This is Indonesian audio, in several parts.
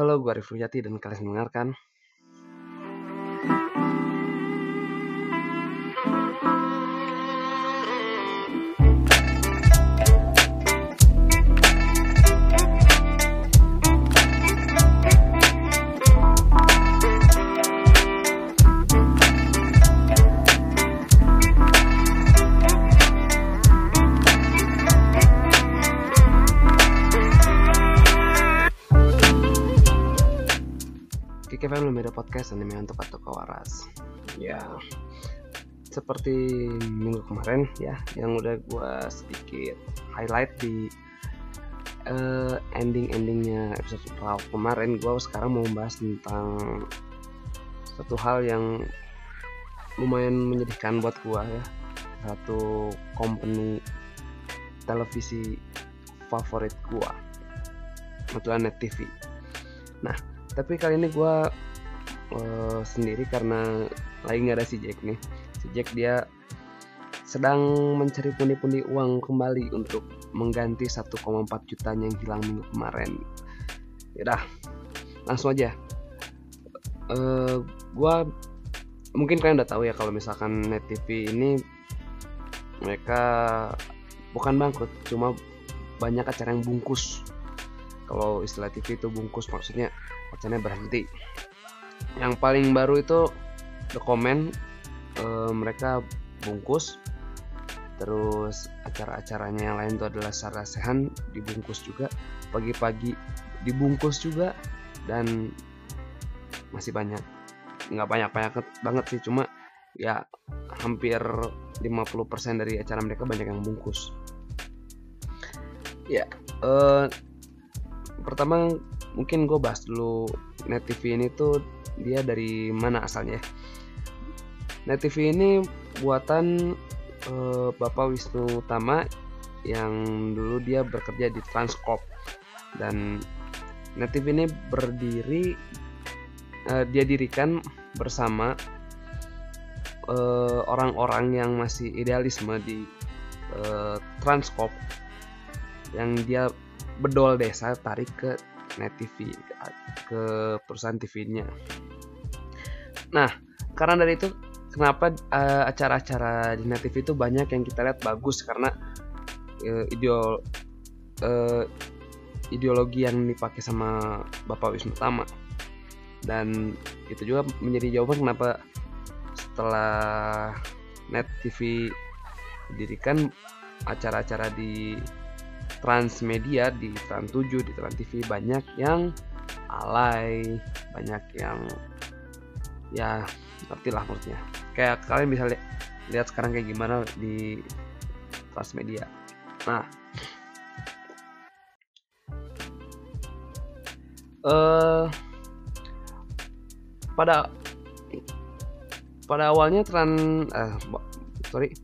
Halo, gue Arif Rujati dan kalian mendengarkan Podcast anime untuk atau kawaras ya. Seperti minggu kemarin ya yang udah gue sedikit highlight di uh, ending-endingnya episode awal kemarin gue sekarang mau membahas tentang satu hal yang lumayan menyedihkan buat gue ya. Satu company televisi favorit gue kebetulan net TV nah tapi kali ini gue uh, sendiri karena lagi nggak ada si Jack nih. Si Jack dia sedang mencari pundi-pundi uang kembali untuk mengganti 1,4 jutanya yang hilang minggu kemarin. Yaudah langsung aja. Uh, gue mungkin kalian udah tahu ya kalau misalkan net TV ini mereka bukan bangkrut cuma banyak acara yang bungkus. Kalau istilah TV itu bungkus maksudnya acaranya berhenti yang paling baru itu The Comment e, mereka bungkus. Terus acara-acaranya yang lain itu adalah Sarasehan dibungkus juga. Pagi-pagi dibungkus juga dan masih banyak. Nggak banyak-banyak banget sih cuma ya hampir 50% dari acara mereka banyak yang bungkus. Ya eh, pertama mungkin gue bahas dulu net TV ini tuh dia dari mana asalnya net TV ini buatan uh, Bapak Wisnu Tama yang dulu dia bekerja di Transcorp dan net TV ini berdiri uh, dia dirikan bersama orang-orang uh, yang masih idealisme di uh, Transcorp yang dia bedol desa tarik ke net TV ke perusahaan TV-nya. Nah, karena dari itu kenapa uh, acara-acara di net TV itu banyak yang kita lihat bagus karena uh, ideol uh, ideologi yang dipakai sama Bapak Wisnu Tama. Dan itu juga menjadi jawaban kenapa setelah net TV didirikan acara-acara di Transmedia di Trans 7 di Trans TV banyak yang alay banyak yang ya ngerti lah maksudnya. Kayak kalian bisa li lihat sekarang kayak gimana di Transmedia nah. Uh, pada pada awalnya Trans uh, sorry.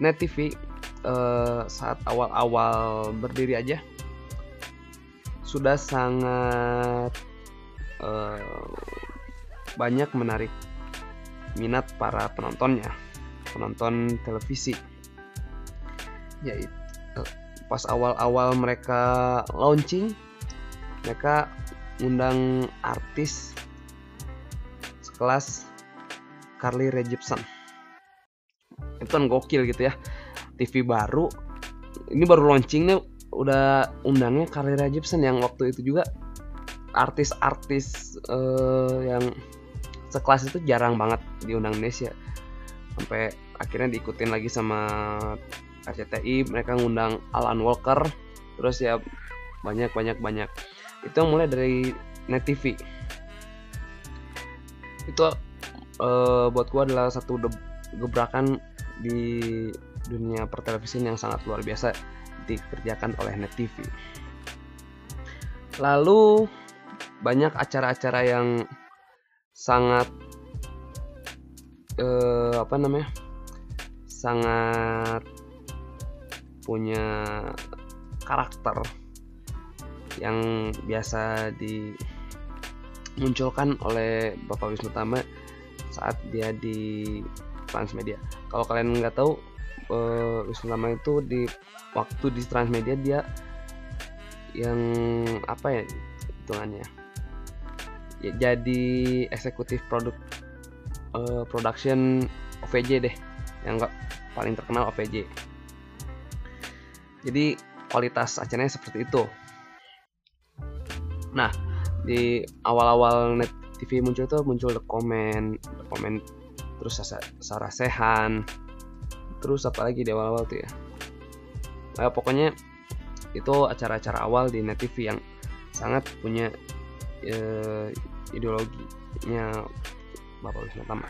Net TV uh, saat awal-awal berdiri aja sudah sangat uh, banyak menarik minat para penontonnya penonton televisi. Yaitu pas awal-awal mereka launching mereka undang artis sekelas Carly Rae Jepsen. Itu kan gokil gitu ya. TV baru ini baru launchingnya udah undangnya Carly Gibson yang waktu itu juga artis-artis uh, yang sekelas itu jarang banget diundang Indonesia. Sampai akhirnya diikutin lagi sama RCTI mereka ngundang Alan Walker terus ya banyak banyak banyak itu mulai dari net TV itu uh, buat gua adalah satu gebrakan di dunia pertelevisian yang sangat luar biasa dikerjakan oleh Net TV. Lalu banyak acara-acara yang sangat eh, apa namanya? sangat punya karakter yang biasa dimunculkan oleh Bapak Wisnu Tama saat dia di Transmedia. Kalau kalian nggak tahu uh, Wisnu Tama itu di waktu di Transmedia dia yang apa ya hitungannya. Ya, jadi eksekutif produk uh, production OVJ deh yang enggak paling terkenal OVJ jadi kualitas acaranya seperti itu. Nah di awal-awal net TV muncul tuh muncul the comment the comment terus Sarah Sehan terus apa lagi di awal-awal tuh ya? Nah, pokoknya itu acara-acara awal di net TV yang sangat punya uh, ideologinya Bapak Wisnu Tama.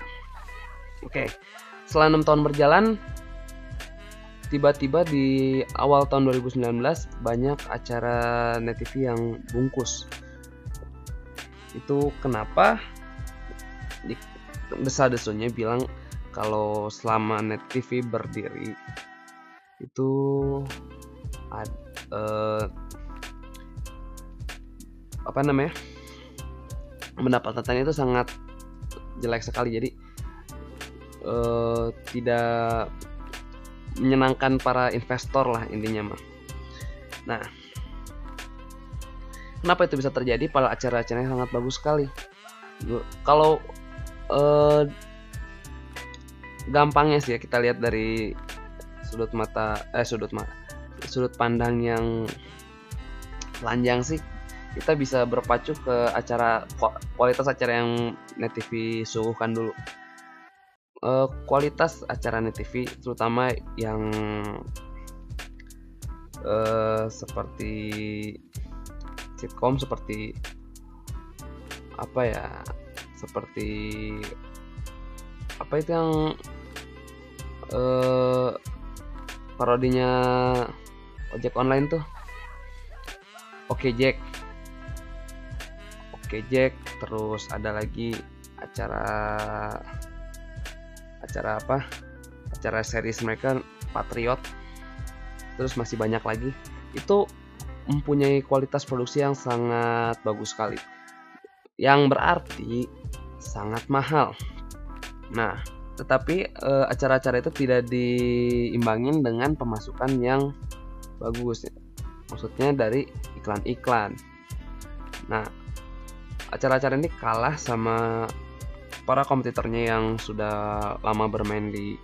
Oke, setelah enam tahun berjalan, tiba-tiba di awal tahun 2019 banyak acara net TV yang bungkus. Itu kenapa? Di desa-desunya bilang kalau selama net TV berdiri itu ad, uh, apa namanya pendapatannya itu sangat jelek sekali. Jadi uh, tidak menyenangkan para investor lah intinya mah nah kenapa itu bisa terjadi? Pada acara-acaranya sangat bagus sekali. Kalau uh, gampangnya sih ya kita lihat dari sudut mata eh sudut mata sudut pandang yang lanjang sih kita bisa berpacu ke acara kualitas acara yang Net TV suguhkan dulu. Uh, kualitas acara Net TV terutama yang uh, seperti sitkom seperti apa ya seperti apa itu yang uh, parodinya ojek online tuh Oke Jack Oke Jack terus ada lagi acara acara apa? Acara series mereka Patriot. Terus masih banyak lagi. Itu mempunyai kualitas produksi yang sangat bagus sekali. Yang berarti sangat mahal. Nah tetapi eh, acara-acara itu tidak diimbangin dengan pemasukan yang bagus. Maksudnya dari iklan-iklan. Nah acara-acara ini kalah sama para kompetitornya yang sudah lama bermain di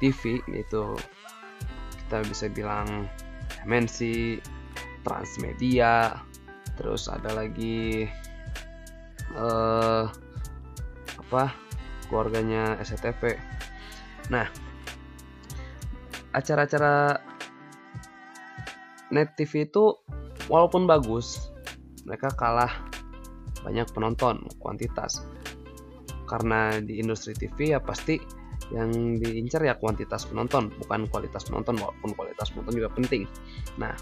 TV yaitu kita bisa bilang MNC, Transmedia, terus ada lagi uh, apa keluarganya SCTV. Nah, acara-acara net TV itu walaupun bagus, mereka kalah banyak penonton kuantitas. Karena di industri TV ya pasti yang diincar ya kuantitas penonton bukan kualitas penonton walaupun kualitas penonton juga penting. Nah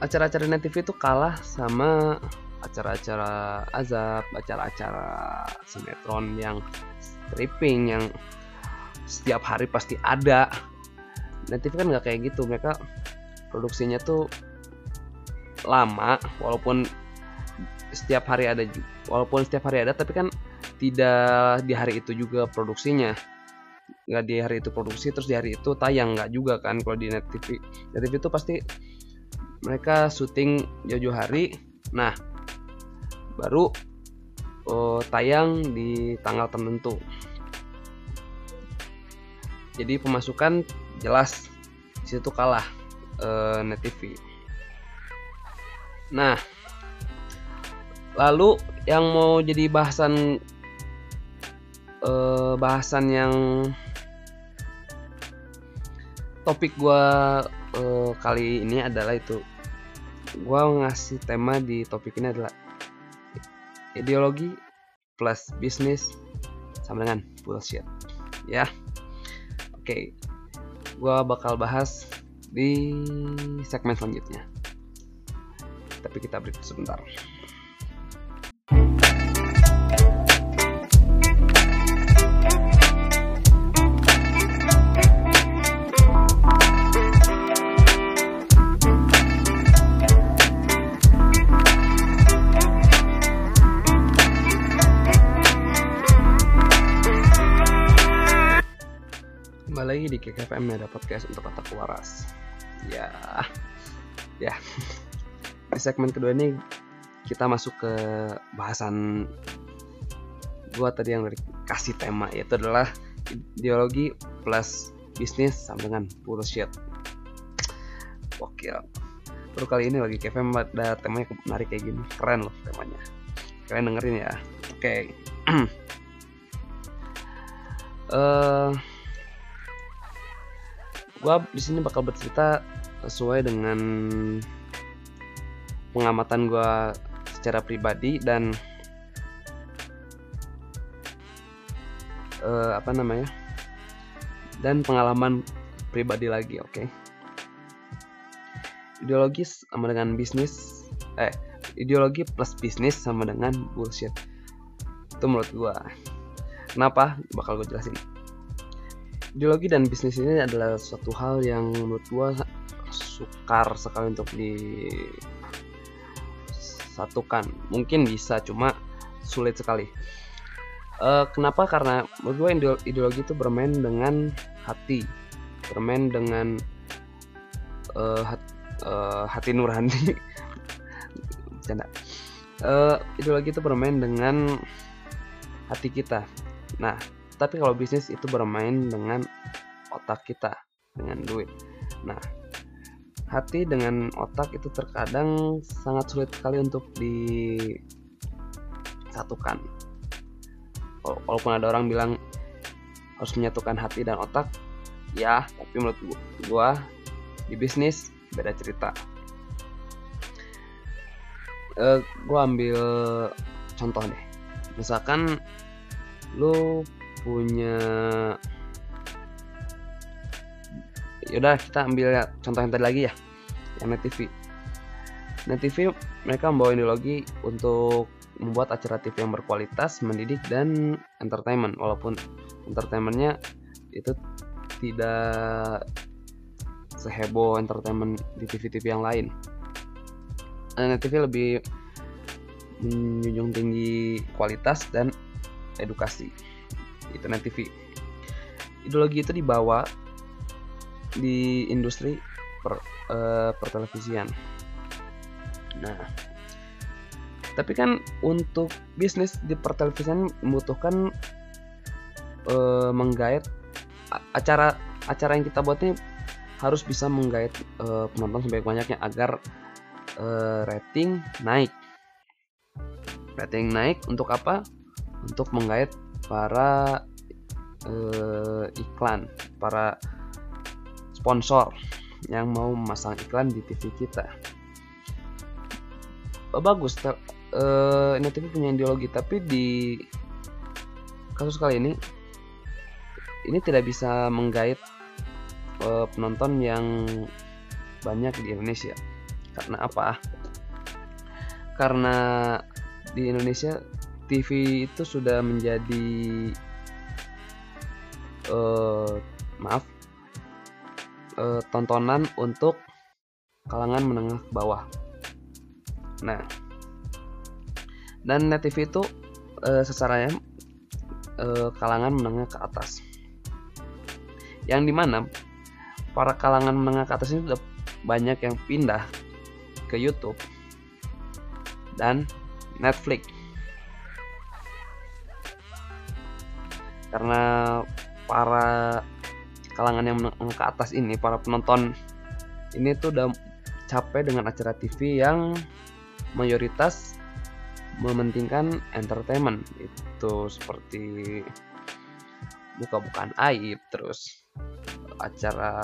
acara-acara net TV itu kalah sama acara-acara azab acara-acara sinetron yang stripping yang setiap hari pasti ada. Net TV kan nggak kayak gitu mereka produksinya tuh lama walaupun setiap hari ada walaupun setiap hari ada tapi kan tidak di hari itu juga produksinya. Nggak di hari itu produksi terus di hari itu tayang nggak juga kan kalau di net TV net TV itu pasti mereka syuting jauh-jauh hari. Nah baru oh, tayang di tanggal tertentu. Jadi pemasukan jelas situ kalah uh, net TV nah lalu yang mau jadi bahasan uh, bahasan yang topik gue uh, kali ini adalah itu. Gue ngasih tema di topik ini adalah ideologi plus bisnis sama dengan bullshit. Ya. Oke. Gue bakal bahas di segmen selanjutnya. Tapi kita break sebentar. Lagi di KKFM ada podcast untuk kata waras. Ya. Ya. Di segmen kedua ini kita masuk ke bahasan gua tadi yang dari kasih tema yaitu adalah ideologi plus bisnis sama dengan bullshit. Oke baru kali ini lagi KFM ada temanya menarik kayak gini. Keren loh temanya. Kalian dengerin ya. Oke. Okay. uh, gua di sini bakal bercerita sesuai dengan pengamatan gue secara pribadi dan uh, apa namanya dan pengalaman pribadi lagi oke? Okay? ideologis sama dengan bisnis eh ideologi plus bisnis sama dengan bullshit. Itu menurut gue kenapa? Bakal gue jelasin ideologi dan bisnis ini adalah suatu hal yang menurut gue sukar sekali untuk disatukan mungkin bisa cuma sulit sekali. Uh, kenapa? Karena menurut gue ideologi itu bermain dengan hati. Bermain dengan uh, hat, uh, hati nurani. Canda. Uh, ideologi itu bermain dengan hati kita. Nah tapi kalau bisnis itu bermain dengan otak kita dengan duit nah hati dengan otak itu terkadang sangat sulit sekali untuk disatukan. Walaupun ada orang bilang harus menyatukan hati dan otak, ya, tapi menurut gua di bisnis beda cerita. Uh, gua ambil contoh deh. Misalkan lu punya yaudah kita ambil ya, contoh yang tadi lagi ya yang net TV net TV mereka membawa ideologi untuk membuat acara TV yang berkualitas mendidik dan entertainment. Walaupun entertainmentnya itu tidak seheboh entertainment di TV-TV yang lain. Net TV lebih menjunjung tinggi kualitas dan edukasi itu net TV ideologi itu dibawa di industri per, uh, pertelevisian. Nah, tapi kan untuk bisnis di pertelevisian membutuhkan uh, menggait acara acara yang kita buat ini harus bisa menggait uh, penonton sebanyak banyaknya agar uh, rating naik. Rating naik untuk apa? Untuk menggait para uh, iklan, para sponsor yang mau memasang iklan di TV kita. Oh, bagus, ter, uh, ini TV punya ideologi, tapi di kasus kali ini ini tidak bisa menggait uh, penonton yang banyak di Indonesia. Karena apa? Karena di Indonesia TV itu sudah menjadi uh, maaf uh, tontonan untuk kalangan menengah ke bawah. Nah, dan net TV itu uh, sesaranya uh, kalangan menengah ke atas. Yang di mana para kalangan menengah ke atas ini sudah banyak yang pindah ke YouTube dan Netflix. Karena para kalangan yang ke atas ini para penonton ini tuh udah capek dengan acara TV yang mayoritas mementingkan entertainment. Itu seperti buka-bukaan aib terus acara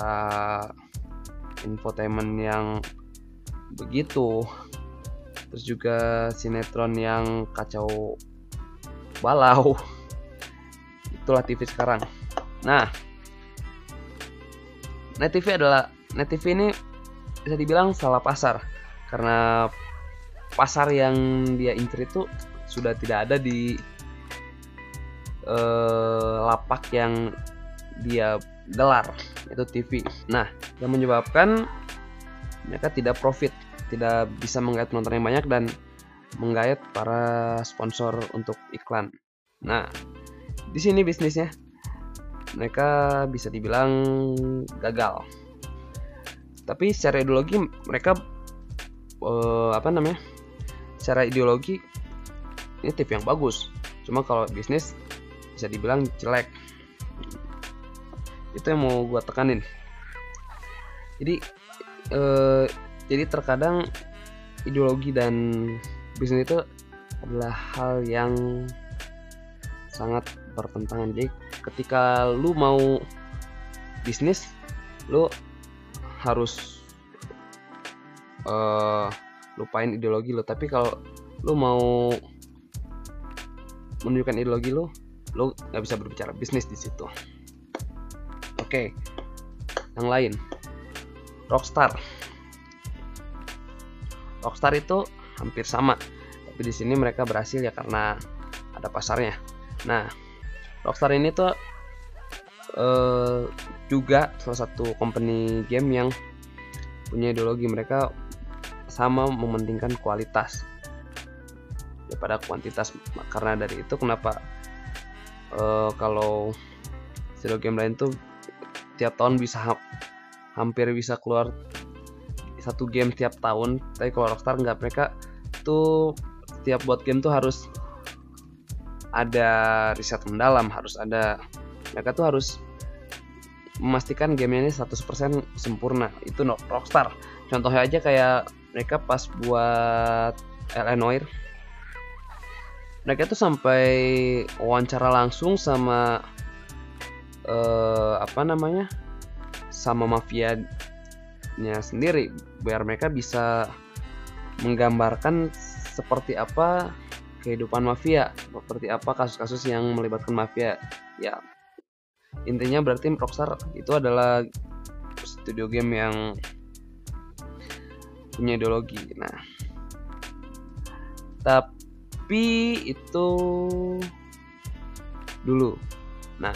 infotainment yang begitu terus juga sinetron yang kacau balau itulah TV sekarang nah Net TV adalah Net TV ini bisa dibilang salah pasar karena pasar yang dia incer itu sudah tidak ada di uh, lapak yang dia gelar itu TV. Nah, yang menyebabkan mereka tidak profit, tidak bisa menggait penonton yang banyak dan menggait para sponsor untuk iklan. Nah, di sini bisnisnya. Mereka bisa dibilang gagal. Tapi secara ideologi mereka uh, apa namanya secara ideologi ini tip yang bagus. Cuma kalau bisnis bisa dibilang jelek. Itu yang mau gue tekanin. Jadi uh, jadi terkadang ideologi dan bisnis itu adalah hal yang sangat bertentangan jadi ketika lu mau bisnis lu harus uh, lupain ideologi lu. Tapi kalau lu mau menunjukkan ideologi lu lu nggak bisa berbicara bisnis di situ. Oke okay. yang lain. Rockstar. Rockstar itu hampir sama. Tapi di sini mereka berhasil ya karena ada pasarnya. Nah rockstar ini tuh uh, juga salah satu company game yang punya ideologi mereka sama mementingkan kualitas daripada kuantitas. Karena dari itu kenapa uh, kalau studio game lain tuh tiap tahun bisa ha hampir bisa keluar satu game tiap tahun. Tapi kalau Rockstar nggak mereka tuh tiap buat game tuh harus ada riset mendalam harus ada mereka tuh harus memastikan game ini 100% sempurna. Itu no, Rockstar. Contohnya aja kayak mereka pas buat LA Noir mereka tuh sampai wawancara langsung sama uh, apa namanya sama mafia nya sendiri biar mereka bisa menggambarkan seperti apa kehidupan mafia seperti apa kasus-kasus yang melibatkan mafia. Ya intinya berarti Rockstar itu adalah studio game yang punya ideologi. Nah tapi itu dulu. Nah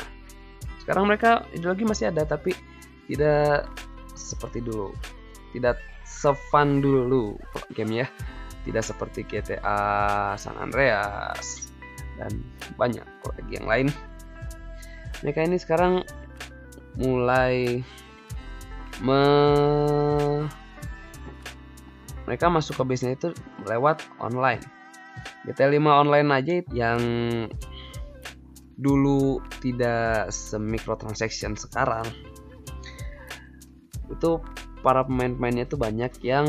sekarang mereka ideologi masih ada tapi tidak seperti dulu. Tidak sefun dulu game ya tidak seperti GTA San Andreas dan banyak lagi yang lain. Mereka ini sekarang mulai me mereka masuk ke bisnis itu lewat online. GTA 5 online aja yang dulu tidak semikro-transaction sekarang. Itu para pemain-pemainnya itu banyak yang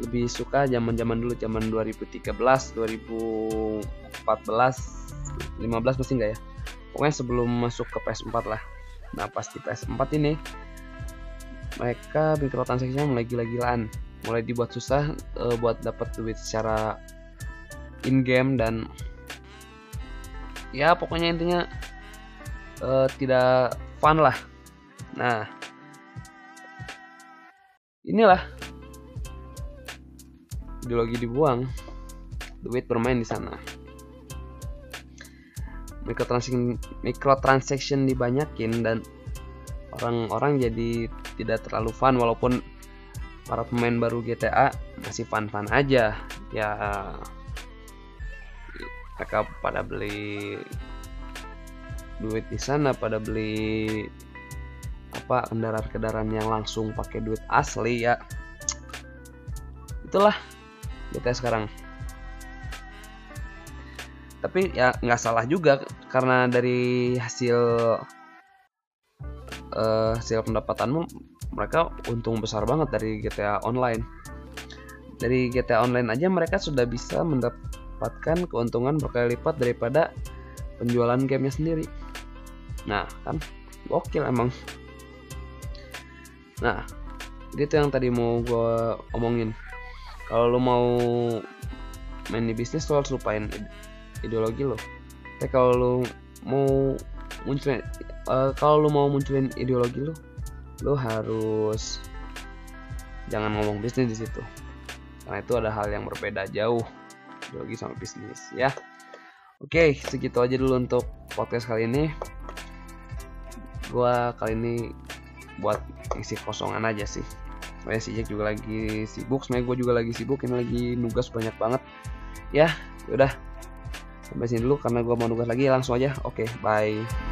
lebih suka zaman-zaman dulu zaman 2013 2014 15 pasti enggak ya? Pokoknya sebelum masuk ke PS4 lah. Nah pas di PS4 ini mereka mikrotransaksinya mulai gila-gilaan. Mulai dibuat susah uh, buat dapat duit secara in game dan ya pokoknya intinya uh, tidak fun lah. Nah, inilah ideologi dibuang, duit bermain di sana. Microtransaction, microtransaction dibanyakin dan orang-orang jadi tidak terlalu fun walaupun para pemain baru GTA masih fun-fun aja ya mereka pada beli duit di sana pada beli apa kendaraan-kendaraan yang langsung pakai duit asli ya itulah kita sekarang. Tapi ya nggak salah juga karena dari hasil uh, hasil pendapatanmu mereka untung besar banget dari GTA Online. Dari GTA Online aja mereka sudah bisa mendapatkan keuntungan berkali lipat daripada penjualan gamenya sendiri. Nah kan gokil emang. Nah itu yang tadi mau gue omongin kalau lo mau main di bisnis lo harus lupain ideologi lo tapi kalau lo mau munculin uh, kalau lo mau munculin ideologi lo lo harus jangan ngomong bisnis di situ. Karena itu ada hal yang berbeda jauh ideologi sama bisnis ya. Oke segitu aja dulu untuk podcast kali ini. Gua kali ini buat isi kosongan aja sih Soalnya si Jack juga lagi sibuk, sebenarnya gue juga lagi sibuk, ini lagi nugas banyak banget. Ya, udah sampai sini dulu karena gue mau nugas lagi langsung aja. Oke, okay, bye.